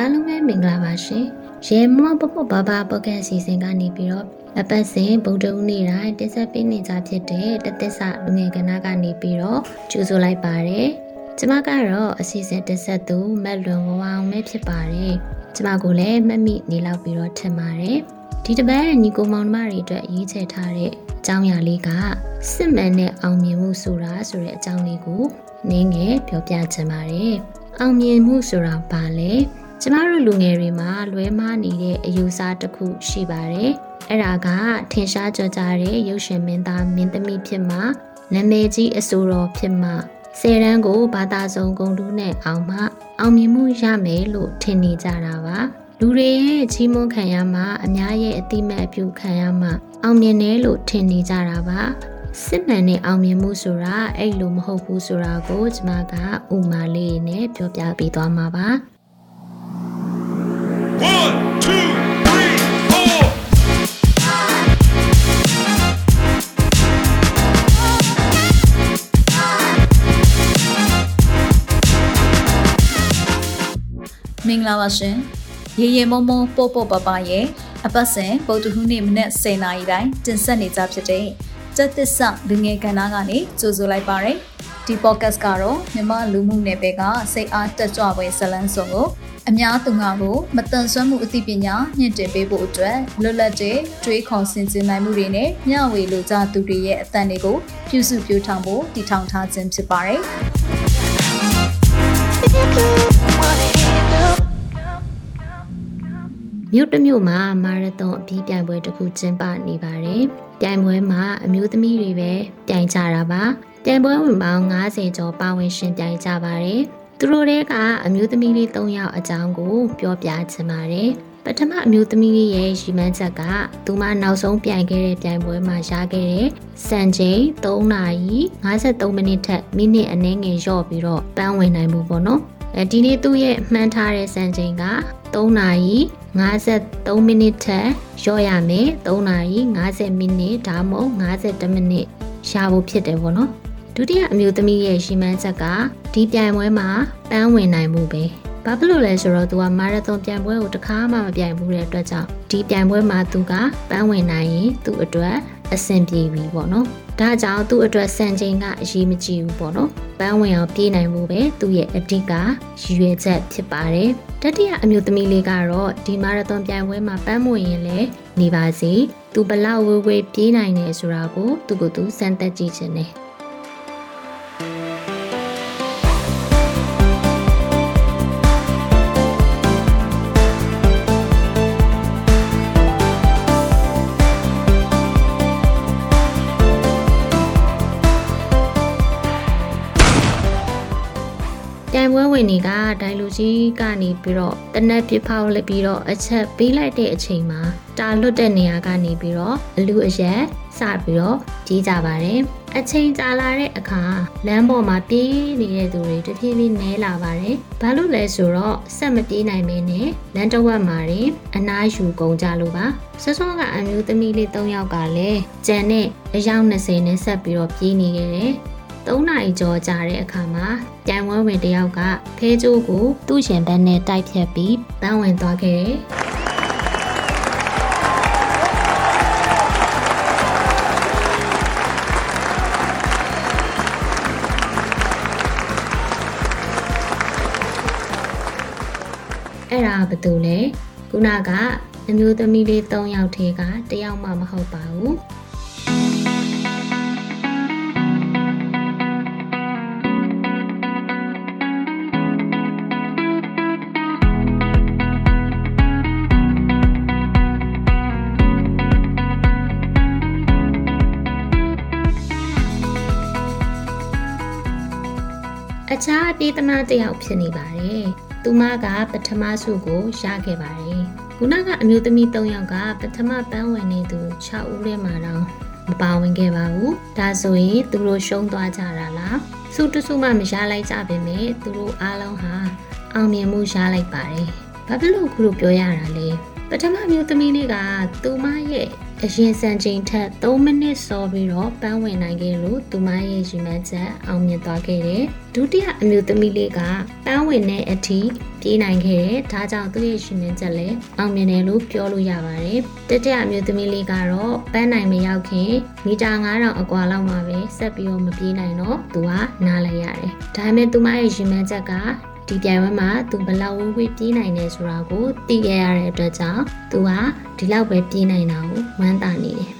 အားလုံးပဲမင်္ဂလာပါရှင်ရေမမပပဘဘာပေါ့ကတ်စီစဉ်ကနေပြီးတော့အပတ်စဉ်ဗုဒ္ဓဦးနေ့တိုင်းတင်ဆက်ပေးနေကြဖြစ်တဲ့တသက်ဆလူငယ်ကနာကနေပြီးတော့ကြိုဆိုလိုက်ပါတယ်ကျမကတော့အစီအစဉ်တင်ဆက်သူမက်လွန်ဝဝအောင်ပဲဖြစ်ပါတယ်ကျမကိုလည်းမှတ်မိနေလောက်ပြီးတော့ထင်ပါတယ်ဒီတပတ်ညီကိုမောင်နှမတွေအတွက်ရေးချယ်ထားတဲ့အကြောင်းအရာလေးကစစ်မှန်တဲ့အောင်မြင်မှုဆိုတာဆိုတဲ့အကြောင်းလေးကိုနင်းငယ်ပြောပြချင်ပါတယ်အောင်မြင်မှုဆိုတာဘာလဲ ကျမတို့လူငယ်တွေမှာလွဲမှားနေတဲ့အယူဆတစ်ခုရှိပါတယ်အဲ့ဒါကထင်ရှားကြော်ကြတဲ့ရုပ်ရှင်မင်းသားမင်းသမီးဖြစ်မှနာမည်ကြီးအဆိုတော်ဖြစ်မှဆယ်တန်းကိုဘာသာစုံဂုံတူးနဲ့အောင်မှအောင်မြင်မှုရမယ်လို့ထင်နေကြတာပါလူတွေရဲ့ချီးမွမ်းခံရမှအများရဲ့အတိမတ်အပြုခံရမှအောင်မြင်တယ်လို့ထင်နေကြတာပါစစ်မှန်တဲ့အောင်မြင်မှုဆိုတာအဲ့လိုမဟုတ်ဘူးဆိုတာကိုကျွန်မကဥမာလေးနဲ့ပြောပြပေးသွားမှာပါ မင်္ဂလာပါရှင်ရေရေမုံမုံပို့ပို့ပပရဲ့အပတ်စဉ်ပုတ်တခုနေ့မနေ့10နာရီတိုင်းတင်ဆက်နေကြဖြစ်တဲ့စက်သစ္စာလူငယ်ကဏ္ဍကနေကြိုဆိုလိုက်ပါရယ်ဒီ podcast ကတော့မြမလူမှုနယ်ပယ်ကစိတ်အားတက်ကြွပွဲဇလန်းစုံကို အများသူငါကိုမတန်ဆွမ်းမှုအသိပညာမြင့်တင်ပေးဖို့အတွက်လွတ်လပ်တဲ့တွေးခေါ်ဆင်ခြင်နိုင်မှုတွေနဲ့မျှဝေလိုကြသူတွေရဲ့အသံတွေကိုပြုစုပြောင်းထောင်ဖို့တည်ထောင်ထားခြင်းဖြစ်ပါတယ်။မြို့တစ်မြို့မှာမာရသွန်အပြီးပြိုင်ပွဲတစ်ခုကျင်းပနေပါတယ်။ပြိုင်ပွဲမှာအမျိုးသမီးတွေပဲပြိုင်ကြတာပါ။ပြိုင်ပွဲဝင်ပေါင်း90ကျော်ပါဝင်ရှင်ပြိုင်ကြပါတယ်။ သူတို့တွေကအမျိုးသမီးလေး၃ယောက်အကြောင်းကိုပြောပြချင်ပါတယ်။ပထမအမျိုးသမီးလေးရဲ့ရီမန်းချက်ကသူမနောက်ဆုံးပြိုင်ခဲ့တဲ့ပြိုင်ပွဲမှာရခဲ့တဲ့စံချိန်3နာရီ53မိနစ်ထက်မိနစ်အနည်းငယ်လျော့ပြီးတော့ပန်းဝင်နိုင်မှုပေါ့နော်။အဲဒီနေ့သူ့ရဲ့မှန်းထားတဲ့စံချိန်က3နာရီ53မိနစ်ထက်လျော့ရမယ်3နာရီ50မိနစ်ဒါမှမဟုတ်52မိနစ်ရှာဖို့ဖြစ်တယ်ပေါ့နော် ဒုတိယအမျိုးသမီးရဲ့ရှီမန်းချက်ကဒီပြိုင်ပွဲမှာပန်းဝင်နိုင်မှုပဲဘာဖြစ်လို့လဲဆိုတော့သူကမာရသွန်ပြိုင်ပွဲကိုတစ်ခါမှမပြိုင်ဘူးတဲ့အတွက်ကြောင့်ဒီပြိုင်ပွဲမှာသူကပန်းဝင်နိုင်ရင်သူ့အတွက်အဆင်ပြေပြီပေါ့နော်ဒါကြောင့်သူ့အတွက်စံချိန်ကအရေးမကြီးဘူးပေါ့နော်ပန်းဝင်အောင်ပြေးနိုင်ဖို့ပဲသူ့ရဲ့အဓိကရည်ရွယ်ချက်ဖြစ်ပါတယ်တတိယအမျိုးသမီးလေးကတော့ဒီမာရသွန်ပြိုင်ပွဲမှာပန်းမဝင်ရင်လည်းနေပါစေသူဘလောက်ဝေဝေပြေးနိုင်တယ်ဆိုတာကိုသူကသူစမ်းသပ်ကြည့်ခြင်းနဲ့ ဝင်တွေကဒိုင်လူကြီးကနေပြီးတော့တနက်ပြဖောက်လိုက်ပြီးတော့အချက်ပေးလိုက်တဲ့အချိန်မှာတာလွတ်တဲ့နေရာကနေပြီးတော့အလူအရက်စပြီးတော့ကြီးကြပါတယ်အချိန်ကြာလာတဲ့အခါလမ်းပေါ်မှာပြေးနေတဲ့သူတွေတဖြည်းဖြည်းနဲလာပါတယ်ဘာလို့လဲဆိုတော့ဆက်မပြေးနိုင်မင်းနဲ့လမ်းတစ်ဝက်မှာတင်အနားယူကုန်ကြလို့ပါစောစောကအမျိုးသမီးလေး၃ယောက်ကလည်းကြံနဲ့အယောက်20နဲ့ဆက်ပြီးတော့ပြေးနေခဲ့တယ် 3နာရီကျော်ကြာတဲ့အခါမှာပြိုင်ပွဲဝင်တယောက်ကဖဲကျိုးကိုသူ့ရှင်ဘက်နဲ့တိုက်ဖြတ်ပြီးပန်းဝင်သွားခဲ့တယ်။အဲ့ဒါဘာတူလဲခုနကအမျိုးသမီးလေး၃ယောက်ထဲကတယောက်မှမဟုတ်ပါဘူး အခြားအပြေးသမားတစ်ယောက်ဖြစ်နေပါတယ်။သူမကပထမဆုကိုရခဲ့ပါတယ်။ခုနကအမျိုးသမီး၃ယောက်ကပထမပန်းဝင်နေသူ6ဦးထဲမှာတော့မပါဝင်ခဲ့ပါဘူး။ဒါဆိုရင်သူတို့ရှုံးသွားကြတာလား။ဆုတဆုမှမရလိုက်ကြပေမဲ့သူတို့အားလုံးဟာအောင်မြင်မှုရလိုက်ပါတယ်။ဘာဖြစ်လို့ခုလိုပြောရတာလဲပထမမျိုးသမီးလေးကသူမရဲ့ အရင်စံချိန်ထက်3မိနစ်စောပြီးတော့ပန်းဝင်နိုင်ခဲ့လို့သူမရဲ့ရည်မှန်းချက်အောင်မြင်သွားခဲ့တယ်။ဒုတိယအမျိုးသမီးလေးကပန်းဝင်တဲ့အထိပြေးနိုင်ခဲ့တယ်။ဒါကြောင့်သူ့ရဲ့ရည်မှန်းချက်လည်းအောင်မြင်တယ်လို့ပြောလို့ရပါတယ်။တတိယအမျိုးသမီးလေးကတော့ပန်းနိုင်မရောက်ခင်မီတာ9000အကွာလောက်မှာပဲဆက်ပြီးတော့မပြေးနိုင်တော့သူကနားလိုက်ရတယ်။ဒါပေမဲ့သူမရဲ့ရည်မှန်းချက်က ဒီပြိုင်ပွဲမှာသူဘလောက်ဝေးဝေးပြေးနိုင်တယ်ဆိုတာကိုသိခဲ့ရတဲ့အတွက်ကြောင့်သူကဒီလောက်ပဲပြေးနိုင်တာကိုဝမ်းသာနေတယ်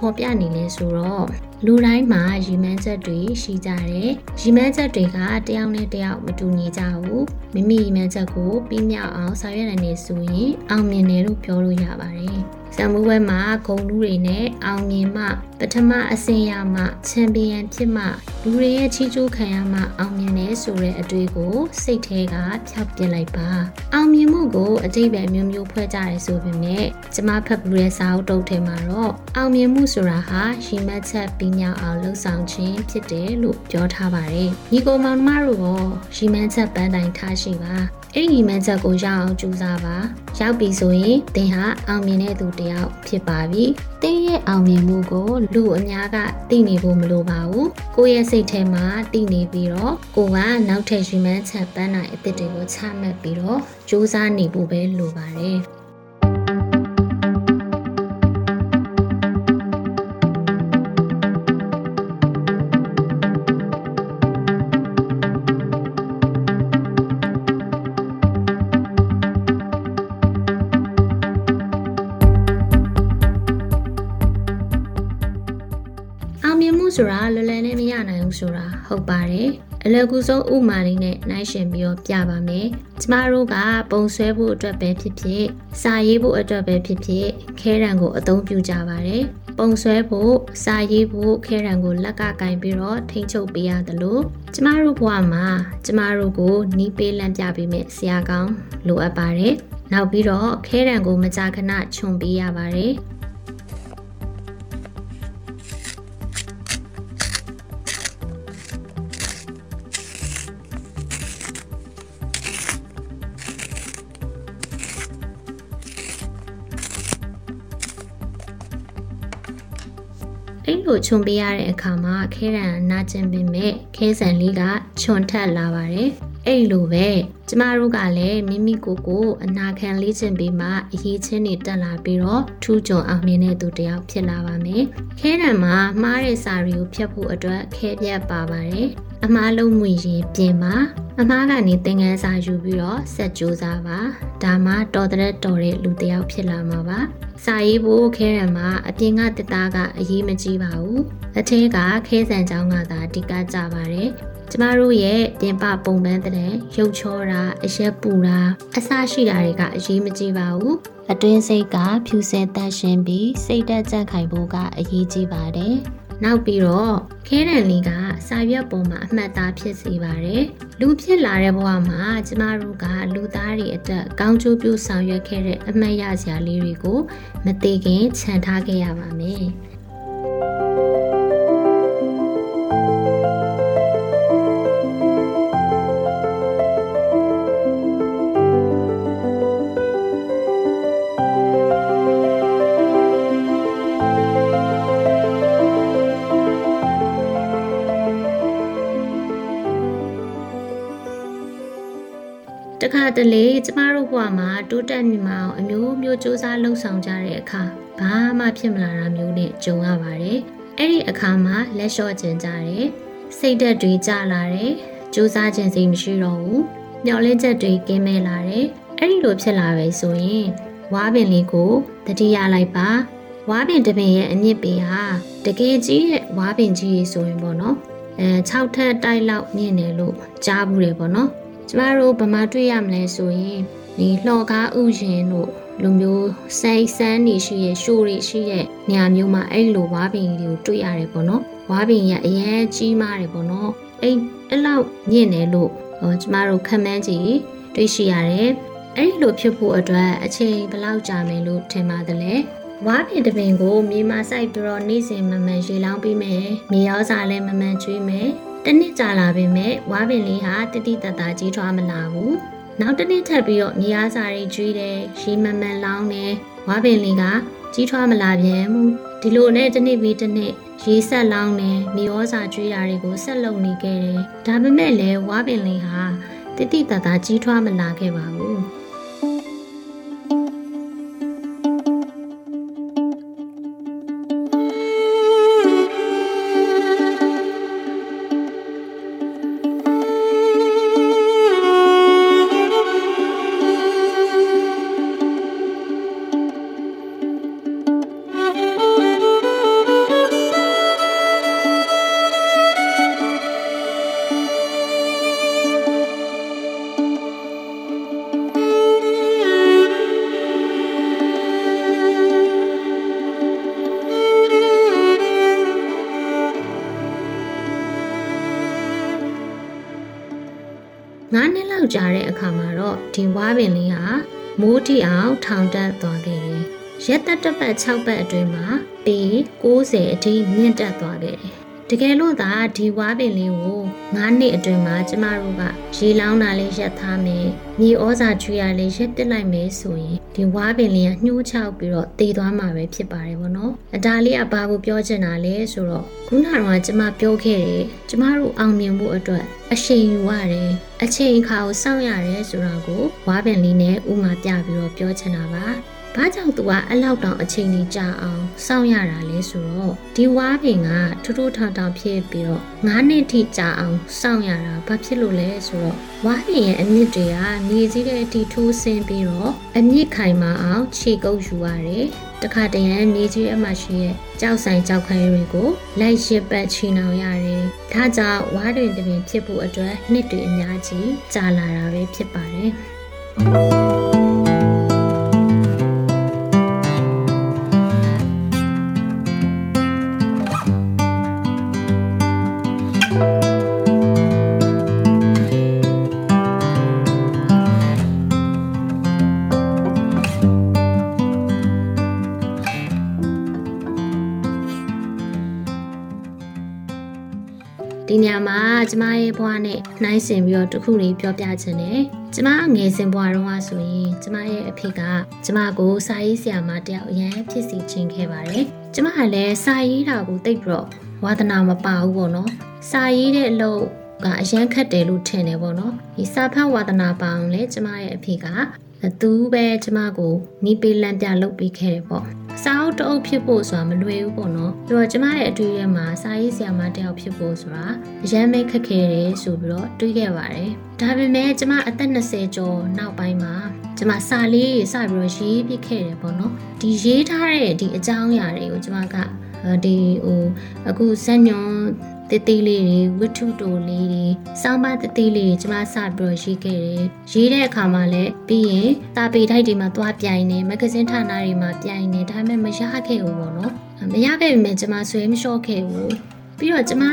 ဖော်ပြနေလဲဆိုတော့လူတိုင်းမှာရည်မှန်းချက်တွေရှိကြတယ်ရည်မှန်းချက်တွေကတယောက်နဲ့တယောက်မတူညီကြဘူးမိမိရည်မှန်းချက်ကိုပြီးမြောက်အောင်ဆောင်ရွက်နိုင်နေဆိုရင်အောင်မြင်တယ်လို့ပြောလို့ရပါတယ် ဇံမိုးဘဲမှာဂုံလူတွေနဲ့အောင်မြင်မှပထမအဆင့်ရမှချန်ပီယံဖြစ်မှလူတွေရဲ့ချီးကျူးခံရမှအောင်မြင်တယ်ဆိုတဲ့အတွေ့ကို စိတ်ထဲကဖျောက်ပြစ်လိုက်ပါအောင်မြင်မှုကိုအတိတ်ပဲမျိုးမျိုးဖွဲ့ကြရဲဆိုပေမဲ့ကျမဖတ်ပူတဲ့စာအုပ်တုပ်ထဲမှာတော့အောင်မြင်မှုဆိုတာဟာရီမတ်ချက်ပြီးမြောက်အောင်လှုပ်ဆောင်ခြင်းဖြစ်တယ်လို့ပြောထားပါတယ်ညီကိုမောင်နှမတို့ရောရီမတ်ချက်ပန်းတိုင်ထားရှိပါ အဲ့ဒီမှန်ချက်ကိုရအောင်ကြိုးစားပါရောက်ပြီဆိုရင်သင်ဟာအောင်မြင်တဲ့သူတစ်ယောက်ဖြစ်ပါပြီသင်ရဲ့အောင်မြင်မှုကိုလူအများကသိနေဖို့မလိုပါဘူးကိုယ့်ရဲ့စိတ်ထဲမှာသိနေပြီးတော့ကိုကနောက်ထပ်ရီမန်ချက်ပန်းနိုင်အသစ်တွေကိုချမှတ်ပြီးတော့စူးစမ်းနေဖို့ပဲလိုပါတယ် ပါတယ်အလကူဆုံးဥမာလေးနဲ့နိုင်ရှင်ပြီးတော့ပြပါမယ်ကျမတို့ကပုံဆွဲဖို့အတွက်ပဲဖြစ်ဖြစ်စာရေးဖို့အတွက်ပဲဖြစ်ဖြစ်ခဲရန်ကိုအသုံးပြုကြပါတယ်ပုံဆွဲဖို့စာရေးဖို့ခဲရန်ကိုလက်ကကင်ပြီးတော့ထိန်းချုပ်ပေးရတယ်လို့ကျမတို့ဘဝမှာကျမတို့ကိုနီးပေးလန့်ပြပေးမဲ့ဆရာကောင်းလိုအပ်ပါတယ်နောက်ပြီးတော့ခဲရန်ကိုမကြာခဏခြုံပေးရပါတယ် အဲ့လိုခြုံပေးရတဲ့အခါမှာခဲရန်နာကျင်ပင်မဲ့ခဲဆန်လေးကခြုံထက်လာပါတယ်အဲ့လိုပဲကျမတို့ကလည်းမိမိကိုယ်ကိုအနာခံလေးခြင်းပေးမှအရေးချင်းတွေတက်လာပြီးတော့ထူးချွန်အောင်မြင်တဲ့သူတစ်ယောက်ဖြစ်လာပါမယ်ခဲရန်မှာမှားတဲ့စာတွေကိုဖြတ်ဖို့အတွက်ခဲပြတ်ပါပါတယ်အမားလုံးမွေရင်ပြင်ပါအမားကနေသင်ခန်းစာယူပြီးတော့ဆက်ကြိုးစားပါဒါမှတော်တဲ့တော်တဲ့လူတစ်ယောက်ဖြစ်လာမှာပါစာရေးဖို့ခဲရံမှာအပြင်ကတစ်သားကအရေးမကြီးပါဘူးအထက်ကခဲဆန်ချောင်းကသာအဓိကကြပါတယ် ကျမတို့ရဲ့ပြင်ပပုံပန်းတဲ့ရုပ်ချောတာအရက်ပူတာအစရှိတာတွေကအရေးမကြီးပါဘူးအတွင်းစိတ်ကဖြူစဲတန့်ရှင်းပြီးစိတ်တက်ကြန့်ခိုင်ဖို့ကအရေးကြီးပါတယ်နောက်ပြီးတော့ခဲရန်လေးကစာရွက်ပေါ်မှာအမှတ်သားဖြစ်စေပါတယ်။လူဖြစ်လာတဲ့ဘဝမှာကျမတို့ကလူသားတွေအတွက်ကောင်းကျိုးပြုဆောင်ရွက်ခဲ့တဲ့အမှတ်ရစရာလေးတွေကိုမသေးခင်ခြံထားခဲ့ရပါမယ်။ တခါတလေကျမတို့ဘဝမှာတိုးတက်မြင့်မအောင်အမျိုးမျိုးစူးစမ်းလှုပ်ဆောင်ကြတဲ့အခါဘာမှဖြစ်မလာတာမျိုးနဲ့ကြုံရပါတယ်။အဲ့ဒီအခါမှာလက်လျှော့ကျင်ကြတယ်။စိတ်ဓာတ်တွေကျလာတယ်။စူးစမ်းခြင်းစိတ်မရှိတော့ဘူး။မျောလင့်ချက်တွေကင်းမဲ့လာတယ်။အဲ့ဒီလိုဖြစ်လာပဲဆိုရင်ဝါပင်လေးကိုတတိယလိုက်ပါ။ဝါပင်တစ်ပင်ရဲ့အမြင့်ပေဟာတကယ်ကြီးတဲ့ဝါပင်ကြီးရေဆိုရင်ပေါ့နော်။အဲ6ထပ်တိုက်လောက်မြင့်တယ်လို့ကြားဘူးတယ်ပေါ့နော်။ ကျမတို့ဗမာတွေ့ရမလဲဆိုရင်ဝဒီလှော်ကားဥရင်တို့လူမျိုးစိုက်စမ်းနေရှိရဲ့ရှိုးတွေရှိရဲ့နေရာမျိုးမှာအဲ့လိုဝါပင်တွေကိုတွေ့ရတယ်ပေါ့နော်ဝါပင်ရဲ့အရင်ကြီးမားတယ်ပေါ့နော်အဲ့အဲ့လောက်ညင့်တယ်လို့ဟောကျမတို့ခံမှန်းကြည့်တွေ့ရှိရတယ်အဲ့လိုဖြစ်ဖို့အတွက်အချိန်ဘယ်လောက်ကြာမယ်လို့ထင်ပါတယ်လဲဝါပင်တစ်ပင်ကိုမြေမှာစိုက်ပြီးတော့နေ့စဉ်မမှန်ရေလောင်းပြီးမယ်မြေရောစာလည်းမမှန်ကျွေးမယ် တနစ်ကြာလာပေမဲ့ဝါပင်လေးဟာတိတိတတ်တာကြီးထွားမလာဘူးနောက်တစ်နေ့ထပ်ပြီးတော့မြေအားစာတွေကျွေးတယ်ရေမမှန်လောင်းတယ်ဝါပင်လေးကကြီးထွားမလာပြန်ဘူးဒီလိုနဲ့တစ်နေ့ပြီးတစ်နေ့ရေဆက်လောင်းတယ်မြေဩစာကျွေးတာတွေကိုဆက်လုပ်နေခဲ့တယ်ဒါပေမဲ့လည်းဝါပင်လေးဟာတိတိတတ်တာကြီးထွားမလာခဲ့ပါဘူး ငါးနှစ်လောက်ကြာတဲ့အခါမှာတော့ဒီဝါပင်လေးဟာမိုးတိအောင်ထောင်တက်သွားခဲ့တယ်။ရက်သက်တစ်ပတ်6ပတ်အတွင်းမှာပေ60အထိမြင့်တက်သွားခဲ့တယ်။တကယ်လို့သာဒီဝါပင်လေးကို 9နှစ်အတွင်းမှာကျမတို့ကရေလောင်းတာလေးရက်ထားမယ်။မြေဩဇာကျွေးရလေးရက်ပစ်လိုက်မယ်ဆိုရင်ဒီဝါပင်လေးကညှိုးချောက်ပြီးတော့တည်သွားမှာပဲဖြစ်ပါတယ်ဗောနော်။အတားလေးကဘာကိုပြောချင်တာလဲဆိုတော့ခုနကတော့ကျမပြောခဲ့တယ်။ကျမတို့အောင်မြင်ဖို့အတွက်အရှိန်ယူရတယ်။အချိန်အခါကိုစောင့်ရတယ်ဆိုတာကိုဝါပင်လေးနဲ့ဥမာပြပြီးတော့ပြောချင်တာပါ။ ဘာကြောင့်သူကအလောက်တောင်အချိန်ကြီးကြာအောင်စောင့်ရတာလဲဆိုတော့ဒီဝါပင်ကထူးထူးထောင်ထောင်ဖြစ်ပြီးတော့9နှစ်ထိကြာအောင်စောင့်ရတာဘာဖြစ်လို့လဲဆိုတော့ဝါပင်ရဲ့အမြင့်တွေကမြေကြီးတဲ့အထိထိုးဆင်းပြီးတော့အမြင့်ခိုင်မာအောင်ခြေကုပ်ယူရတယ်တခါတရံမြေကြီးအမှရှိရဲ့ကြောက်ဆိုင်ကြောက်ခိုင်းတွေကိုလိုက်ရစ်ပတ်ချီနှောင်ရတယ်။ဒါကြောင့်ဝါတွင်တပင်ဖြစ်ဖို့အတွက်နှစ်တွေအများကြီးကြာလာတာပဲဖြစ်ပါတယ်။ ဒီညမှာကျမရဲ့ဘဝနဲ့နှိုင်းဆင်ပြီးတော့တခုလေးပြောပြချင်တယ်။ကျမငယ်စဉ်ဘဝတုန်းကဆိုရင် ကျမရဲ့အဖေကကျမကိုစာရေးဆရာမတယောက်အရန်ဖြစ်စီခြင်းခဲ့ပါတယ်။ကျမကလည်းစာရေးတာကိုတိတ်ပြီးတော့ဝါသနာမပါဘူးပေါ့နော်။စာရေးတဲ့အလုပ်ကအရန်ခက်တယ်လို့ထင်တယ်ပေါ့နော်။ဒီစာဖတ်ဝါသနာပါအောင်လဲကျမရဲ့အဖေကသူပဲကျမကိုနီးပေးလန့်ပြလုပ်ပေးခဲ့တယ်ပေါ့ စာအုပ်တအုပ်ဖြစ်ဖို့ဆိုတာမလွယ်ဘူးပေါ့နော်ပြီးတော့ကျမရဲ့အတွေ့အကြုံမှာစာရေးဆရာမတယောက်ဖြစ်ဖို့ဆိုတာအရန်မဲခက်ခဲတယ်ဆိုပြီးတော့တွေးခဲ့ပါတယ်ဒါပေမဲ့ကျမအသက်20ကျော်နောက်ပိုင်းမှာကျမစာလေးစပြီးတော့ရေးပြခဲ့တယ်ပေါ့နော်ဒီရေးထားတဲ့ဒီအကြောင်းအရာတွေကိုကျမကဒီဟိုအခုဇက်ညွန် တတိလေးတွေဝတ္ထုတိုလေးတွေစောင်းပါတတိလေးတွေကျမစပြီးတော့ရေးခဲ့တယ်ရေးတဲ့အခါမှာလည်းပြီးရင်တာပေထိုက်တွေမှာသွားပြိုင်နေမဂ္ဂဇင်းဌာနတွေမှာပြိုင်နေဒါပေမဲ့မရခဲ့ဘူးပေါ့နော်မရခဲ့ပေမဲ့ကျမဆွဲမလျှော့ခဲ့ဘူးပြီးတော့ကျမ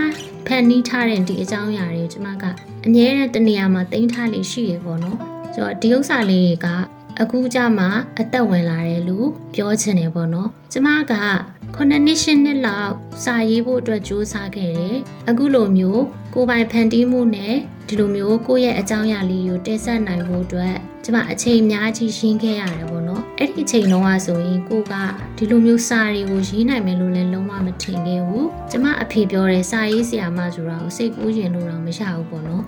ဖန်နီးထားတဲ့ဒီအကြောင်းအရာတွေကိုကျမကအမြဲတမ်းတနေရာမှာတင်ထားလေးရှိရပေါ့နော်ဆိုတော့ဒီဥစ္စာလေးတွေကအခုကြမှာအသက်ဝင်လာတယ်လို့ပြောချင်တယ်ပေါ့နော်ကျမက ခုနှစ်နှစ်ရှစ်နှစ်လောက်စာရေးဖို့အတွက်ကြိုးစားခဲ့တယ်အခုလိုမျိုးကိုယ်ပိုင်ဖန်တီးမှုနဲ့ဒီလိုမျိုးကိုယ့်ရဲ့အကြောင်းအရာလေးကိုတင်ဆက်နိုင်ဖို့အတွက်ကျမအချိန်အများကြီးရှင်းခဲ့ရတယ်ပေါ့နော်အဲ့ဒီအချိန်တုန်းကဆိုရင်ကိုကဒီလိုမျိုးစာတွေကိုရေးနိုင်မယ်လို့လည်းလုံးဝမထင်ခဲ့ဘူးကျမအဖေပြောတဲ့စာရေးဆရာမဆိုတာကိုစိတ်ကူးရင်လို့တော့မရဘူးပေါ့နော်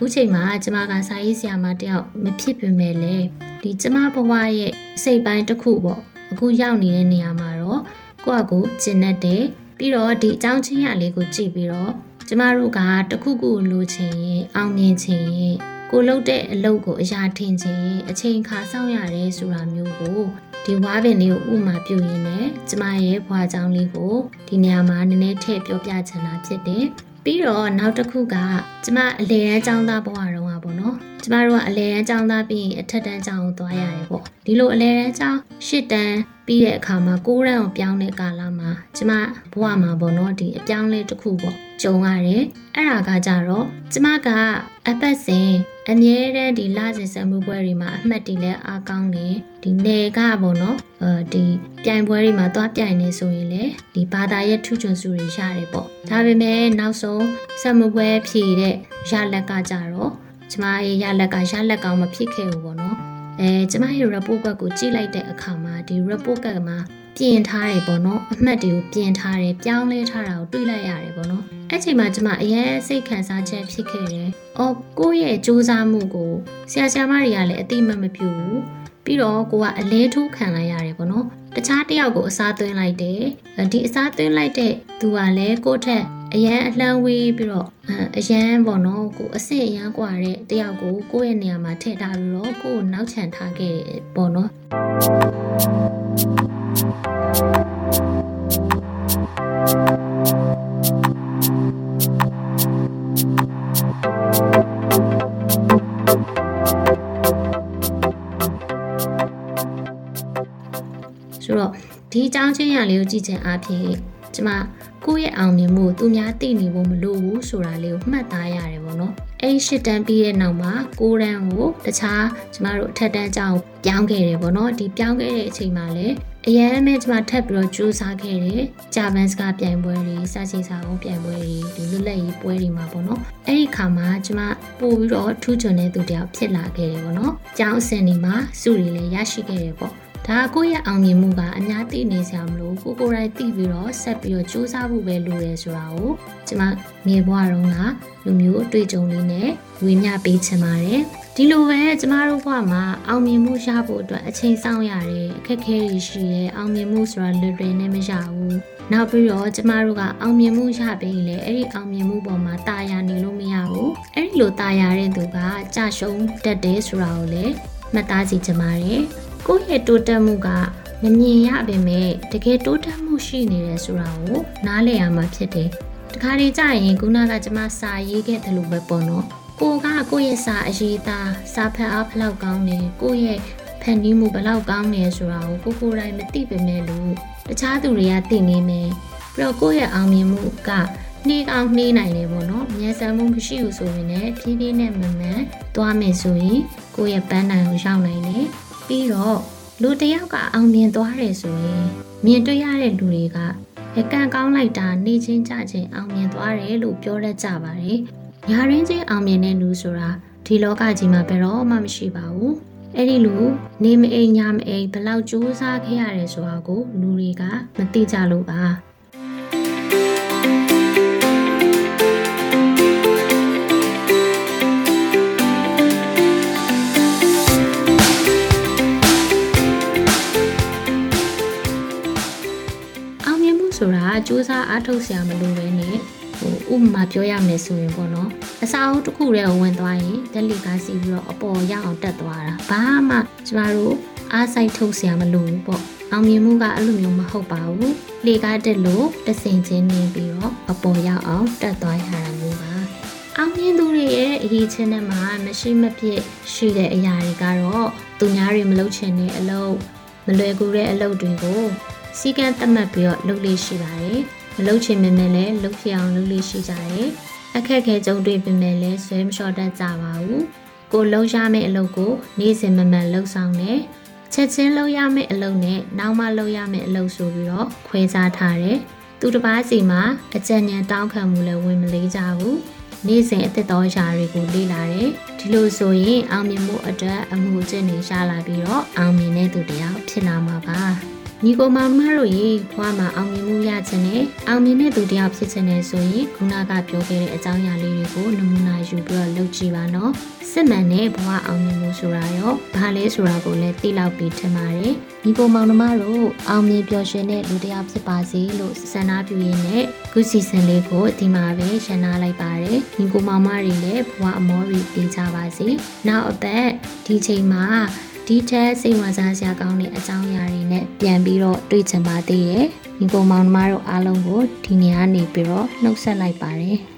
ခုချိန်မှာကျမကစာရေးဆရာမတယောက်မဖြစ်ပေမဲ့လည်းဒီကျမဘဝရဲ့စိတ်ပိုင်းတစ်ခုပေါ့အခုရောက်နေတဲ့နေရာမှာတော့ကိုယ့်အကူကျင့်တတ်တယ်ပြီးတော့ဒီအကြောင်းချင်းရလေးကိုကြည့်ပြီးတော့ကျမတို့ကတခုခုလိုချင်ရင်အောင်မြင်ချင်ရင်ကိုလုပ်တဲ့အလုပ်ကိုအရာထင်ချင်ရင်အချိန်ခါစောင့်ရတယ်ဆိုတာမျိုးကိုဒီဝါပင်လေးကိုဥမာပြုရင်းနဲ့ကျမရဲ့ဘွားကြောင်းလေးကိုဒီနေရာမှာနည်းနည်းထည့်ပြောပြချင်တာဖြစ်တယ် ပြီးတော့နောက်တစ်ခုကကျမအလေရန်ចောင်းသားဘဝတုန်းကပေါ့နော်ကျမတို့ကအလဲတန်းကျောင်းသားပြီးရင်အထက်တန်းကျောင်းကိုသွားရတယ်ပေါ့ဒီလိုအလဲတန်းကျောင်း၈တန်း ပြီးတဲ့အခါမှာ9တန်းကိုပြောင်းတဲ့ကာလမှာကျမဘဝမှာပေါ့နော်ဒီအပြောင်းလဲတစ်ခုပေါ့ကြုံရတယ်အဲ့ဒါကကြတော့ကျမကအပတ်စဉ်အမြဲတမ်းဒီလစဉ်စံမှုပွဲတွေမှာအမှတ်တည်လဲအားကောင်းတယ်ဒီနေကပေါ့နော်အဲဒီပြိုင်ပွဲတွေမှာသွားပြိုင်နေဆိုရင်လေဒီဘာသာရဲ့ထူးချွန်စုတွေရတယ်ပေါ့ဒါပေမဲ့နောက်ဆုံးစံမှုပွဲဖြည့်တဲ့ရလက်ကကြတော့ကျမရဲ့ရလက်ကရလက်ကောင်မဖြစ်ခဲ့ဘူးပေါ့နော် အဲကျမရဲ့ report card ကိုကြည့်လိုက်တဲ့အခါမှာဒီ report card မှာပြင်ထားတယ်ပေါ့နော်အမှတ်တွေကိုပြင်ထားတယ်ပြောင်းလဲထားတာကိုတွေးလိုက်ရတယ်ပေါ့နော်အဲ့ချိန်မှာကျမအရင်စိတ်ခံစားချက်ဖြစ်ခဲ့တယ်။အော်ကိုယ့်ရဲ့စူးစမ်းမှုကိုဆရာဆရာမတွေကလည်းအတိမတ်မပြုဘူး။ပြီးတော့ကိုကအလဲထိုးခံလိုက်ရတယ်ပေါ့နော်။တခြားတယောက်ကိုအစားသွင်းလိုက်တယ်။ဒီအစားသွင်းလိုက်တဲ့သူကလည်းကိုယ့်ထက် အရန်အလှမ်းဝေးပြီးတော့အရန်ပေါ့နော်ကိုအစ်စ်အရန်กว่าတဲ့တယောက်ကိုကိုယ့်ရဲ့နေရာမှာထည့်ထားပြီးတော့ကိုကိုနောက်ချန်ထားခဲ့ပေါ့နော်ဆိုတော့ဒီအကြောင်းချင်းရလေးကိုကြည့်ချင်အားဖြင့် ကျမကိုယ့်ရဲ့အောင်မြင်မှုသူများသိနေဖို့မလိုဘူးဆိုတာလေးကိုမှတ်သားရတယ်ပေါ့နော်အဲ့ရှစ်တန်းပြီးတဲ့နောက်မှာကိုရန်ကိုတခြားကျမတို့အထက်တန်းကျောင်းပြောင်းခဲ့တယ်ပေါ့နော်ဒီပြောင်းခဲ့တဲ့အချိန်မှာလည်းအရန်မဲ့ကျမထပ်ပြီးတော့ကြိုးစားခဲ့တယ်ဂျာဗန်စကပြိုင်ပွဲတွေစာချေစာအုပ်ပြိုင်ပွဲတွေဒီလွတ်လပ်ရေးပွဲတွေမှာပေါ့နော်အဲ့ဒီခါမှာကျမပို့ပြီးတော့ထူးချွန်တဲ့သူတယောက်ဖြစ်လာခဲ့တယ်ပေါ့နော်ကျောင်းအဆင့်တွေမှာစုတွေလည်းရရှိခဲ့တယ်ပေါ့ ဒါကိုယ့်ရဲ့အောင်မြင်မှုကအများသိနေစရာမလိုကိုကိုယ်တိုင်သိပြီးတော့ဆက်ပြီးတော့စူးစမ်းဖို့ပဲလိုရဲဆိုတာကိုကျွန်မငယ်ဘဝတုန်းကလူမျိုးအတွေ့အကြုံလေးနဲ့ဝေမျှပေးချင်ပါတယ်ဒီလိုပဲကျမတို့ဘဝမှာအောင်မြင်မှုရဖို့အတွက်အချိန်စောင့်ရတယ်အခက်အခဲတွေရှိရဲအောင်မြင်မှုဆိုတာလွယ်လွယ်နဲ့မရဘူးနောက်ပြီးတော့ကျမတို့ကအောင်မြင်မှုရပြီးလေအဲ့ဒီအောင်မြင်မှုပေါ်မှာတာယာနေလို့မရဘူးအဲ့ဒီလိုတာယာတဲ့သူကကြရှုံးတတ်တယ်ဆိုတာကိုလည်းမှတ်သားစီချင်ပါတယ် ကိုယ့်ရဲ့တိုးတက်မှုကမမြင်ရပေမဲ့တကယ်တိုးတက်မှုရှိနေတယ်ဆိုတာကိုနားလည်ရမှာဖြစ်တယ်။တခါတည်းကြာရင်ခုနကကျမစာရေးခဲ့တယ်လို့ပဲပေါ့နော်။ကိုကကိုယ့်ရဲ့စာအရေးသားစာဖတ်အားဘလောက်ကောင်းတယ်ကိုယ့်ရဲ့ဖန်တီးမှုဘလောက်ကောင်းတယ်ဆိုတာကိုကိုကိုယ်တိုင်မသိပေမဲ့လို့တခြားသူတွေကသိနေမယ်။ပြီးတော့ကိုယ့်ရဲ့အောင်မြင်မှုကနှေးကောင်းနှေးနိုင်တယ်ပေါ့နော်။မျက်စံမှုမရှိဘူးဆိုရင်လည်းဖြည်းဖြည်းနဲ့မမှန်သွားမယ်ဆိုရင်ကိုယ့်ရဲ့ပန်းတိုင်ကိုရောက်နိုင်တယ်။ ပြီးတော့လူတယောက်ကအောင်မြင်သွားတယ်ဆိုရင်မြင်တွေ့ရတဲ့လူတွေကရကန်ကောင်းလိုက်တာနေချင်းကြချင်းအောင်မြင်သွားတယ်လို့ပြောတတ်ကြပါတယ်။ညာရင်းချင်းအောင်မြင်တဲ့လူဆိုတာဒီလောကကြီးမှာဘယ်တော့မှမရှိပါဘူး။အဲ့ဒီလူနေမအိမ်ညာမအိမ်ဘလောက်ကြိုးစားခဲ့ရတယ်ဆိုတာကိုလူတွေကမသိကြလို့ပါ။ ဆိုတာစူးစမ်းအားထုတ်စရာမလိုပဲနဲ့ဟိုဥပမာပြောရမယ်ဆိုရင်ပေါ့နော်အစာအုပ်တစ်ခုတည်းဝင်သွားရင်ဓလီကားစီပြီးတော့အပေါ်ရအောင်တက်သွားတာဘာမှကျမတို့အားစိုက်ထုတ်စရာမလိုဘူးပေါ့အောင်မြင်မှုကအဲ့လိုမျိုးမဟုတ်ပါဘူးလေကားတက်လို့တဆင်ချင်းနေပြီးတော့အပေါ်ရောက်အောင်တက်သွားရတာမျိုးပါအောင်မြင်သူတွေရဲ့အရေးချင်းထဲမှာမရှိမဖြစ်ရှိတဲ့အရာတွေကတော့သူများတွေမလုပ်ချင်တဲ့အလုပ်မလွယ်ကူတဲ့အလုပ်တွေကို စီကံသတ်မှတ်ပြီးတော့လုပ်လို့ရှိပါတယ်။မလုပ်ချင်မင်းလည်းလုပ်ဖြစ်အောင်လုပ်လို့ရှိကြတယ်။အခက်ခဲကြုံတွေ့ပေမဲ့လည်းဆွဲမလျှော့တတ်ကြပါဘူး။ကိုလုံးရမယ့်အလုပ်ကိုနေ့စဉ်မမှန်လုပ်ဆောင်တယ်။ချက်ချင်းလုပ်ရမယ့်အလုပ်နဲ့နောက်မှလုပ်ရမယ့်အလုပ်ဆိုပြီးတော့ခွဲခြားထားတယ်။သူတစ်ပါးစီမှာအကြံဉာဏ်တောင်းခံမှုလည်းဝင်မလေးကြဘူး။နေ့စဉ်အသက်တော်ရာတွေကိုလေ့လာတယ်။ဒီလိုဆိုရင်အောင်မြင်မှုအတွက်အမှုအကျင့်တွေရှားလာပြီးတော့အောင်မြင်တဲ့သူတယောက်ဖြစ်လာမှာပါ။ ညီကိုမောင်နှမတို့ရေဘွားမှာအောင်မြင်မှုရခြင်းနဲ့အောင်မြင်တဲ့သူတစ်ယောက်ဖြစ်ခြင်းနဲ့ဆိုရင်ခုနကပြောခဲ့တဲ့အကြောင်းအရာလေးတွေကိုနမူနာယူပြီးတော့လုပ်ကြည့်ပါနော်စစ်မှန်တဲ့ဘဝအောင်မြင်မှုဆိုတာရောဘာလဲဆိုတာကိုလည်းသိလောက်ပြီးထင်ပါတယ်ညီကိုမောင်နှမတို့အောင်မြင်ပျော်ရွှင်တဲ့လူတစ်ယောက်ဖြစ်ပါစေလို့ဆန္ဒပြုရင်းနဲ့ခုစီစဉ်လေးကိုဒီမှာပဲရှင်းနာလိုက်ပါတယ်ညီကိုမောင်မတွေလည်းဘဝအမောတွေပြီးကြပါစေနောက်အသက်ဒီချိန်မှာ ဒီထက်စိတ်ဝင်စားစရာကောင်းတဲ့အကြောင်းအရာတွေနဲ့ပြန်ပြီးတော့တွေ့ချင်ပါသေးတယ်။ညီကိုမောင်နှမတို့အားလုံးကိုဒီနေရာနေပြီးတော့နှုတ်ဆက်လိုက်ပါတယ်။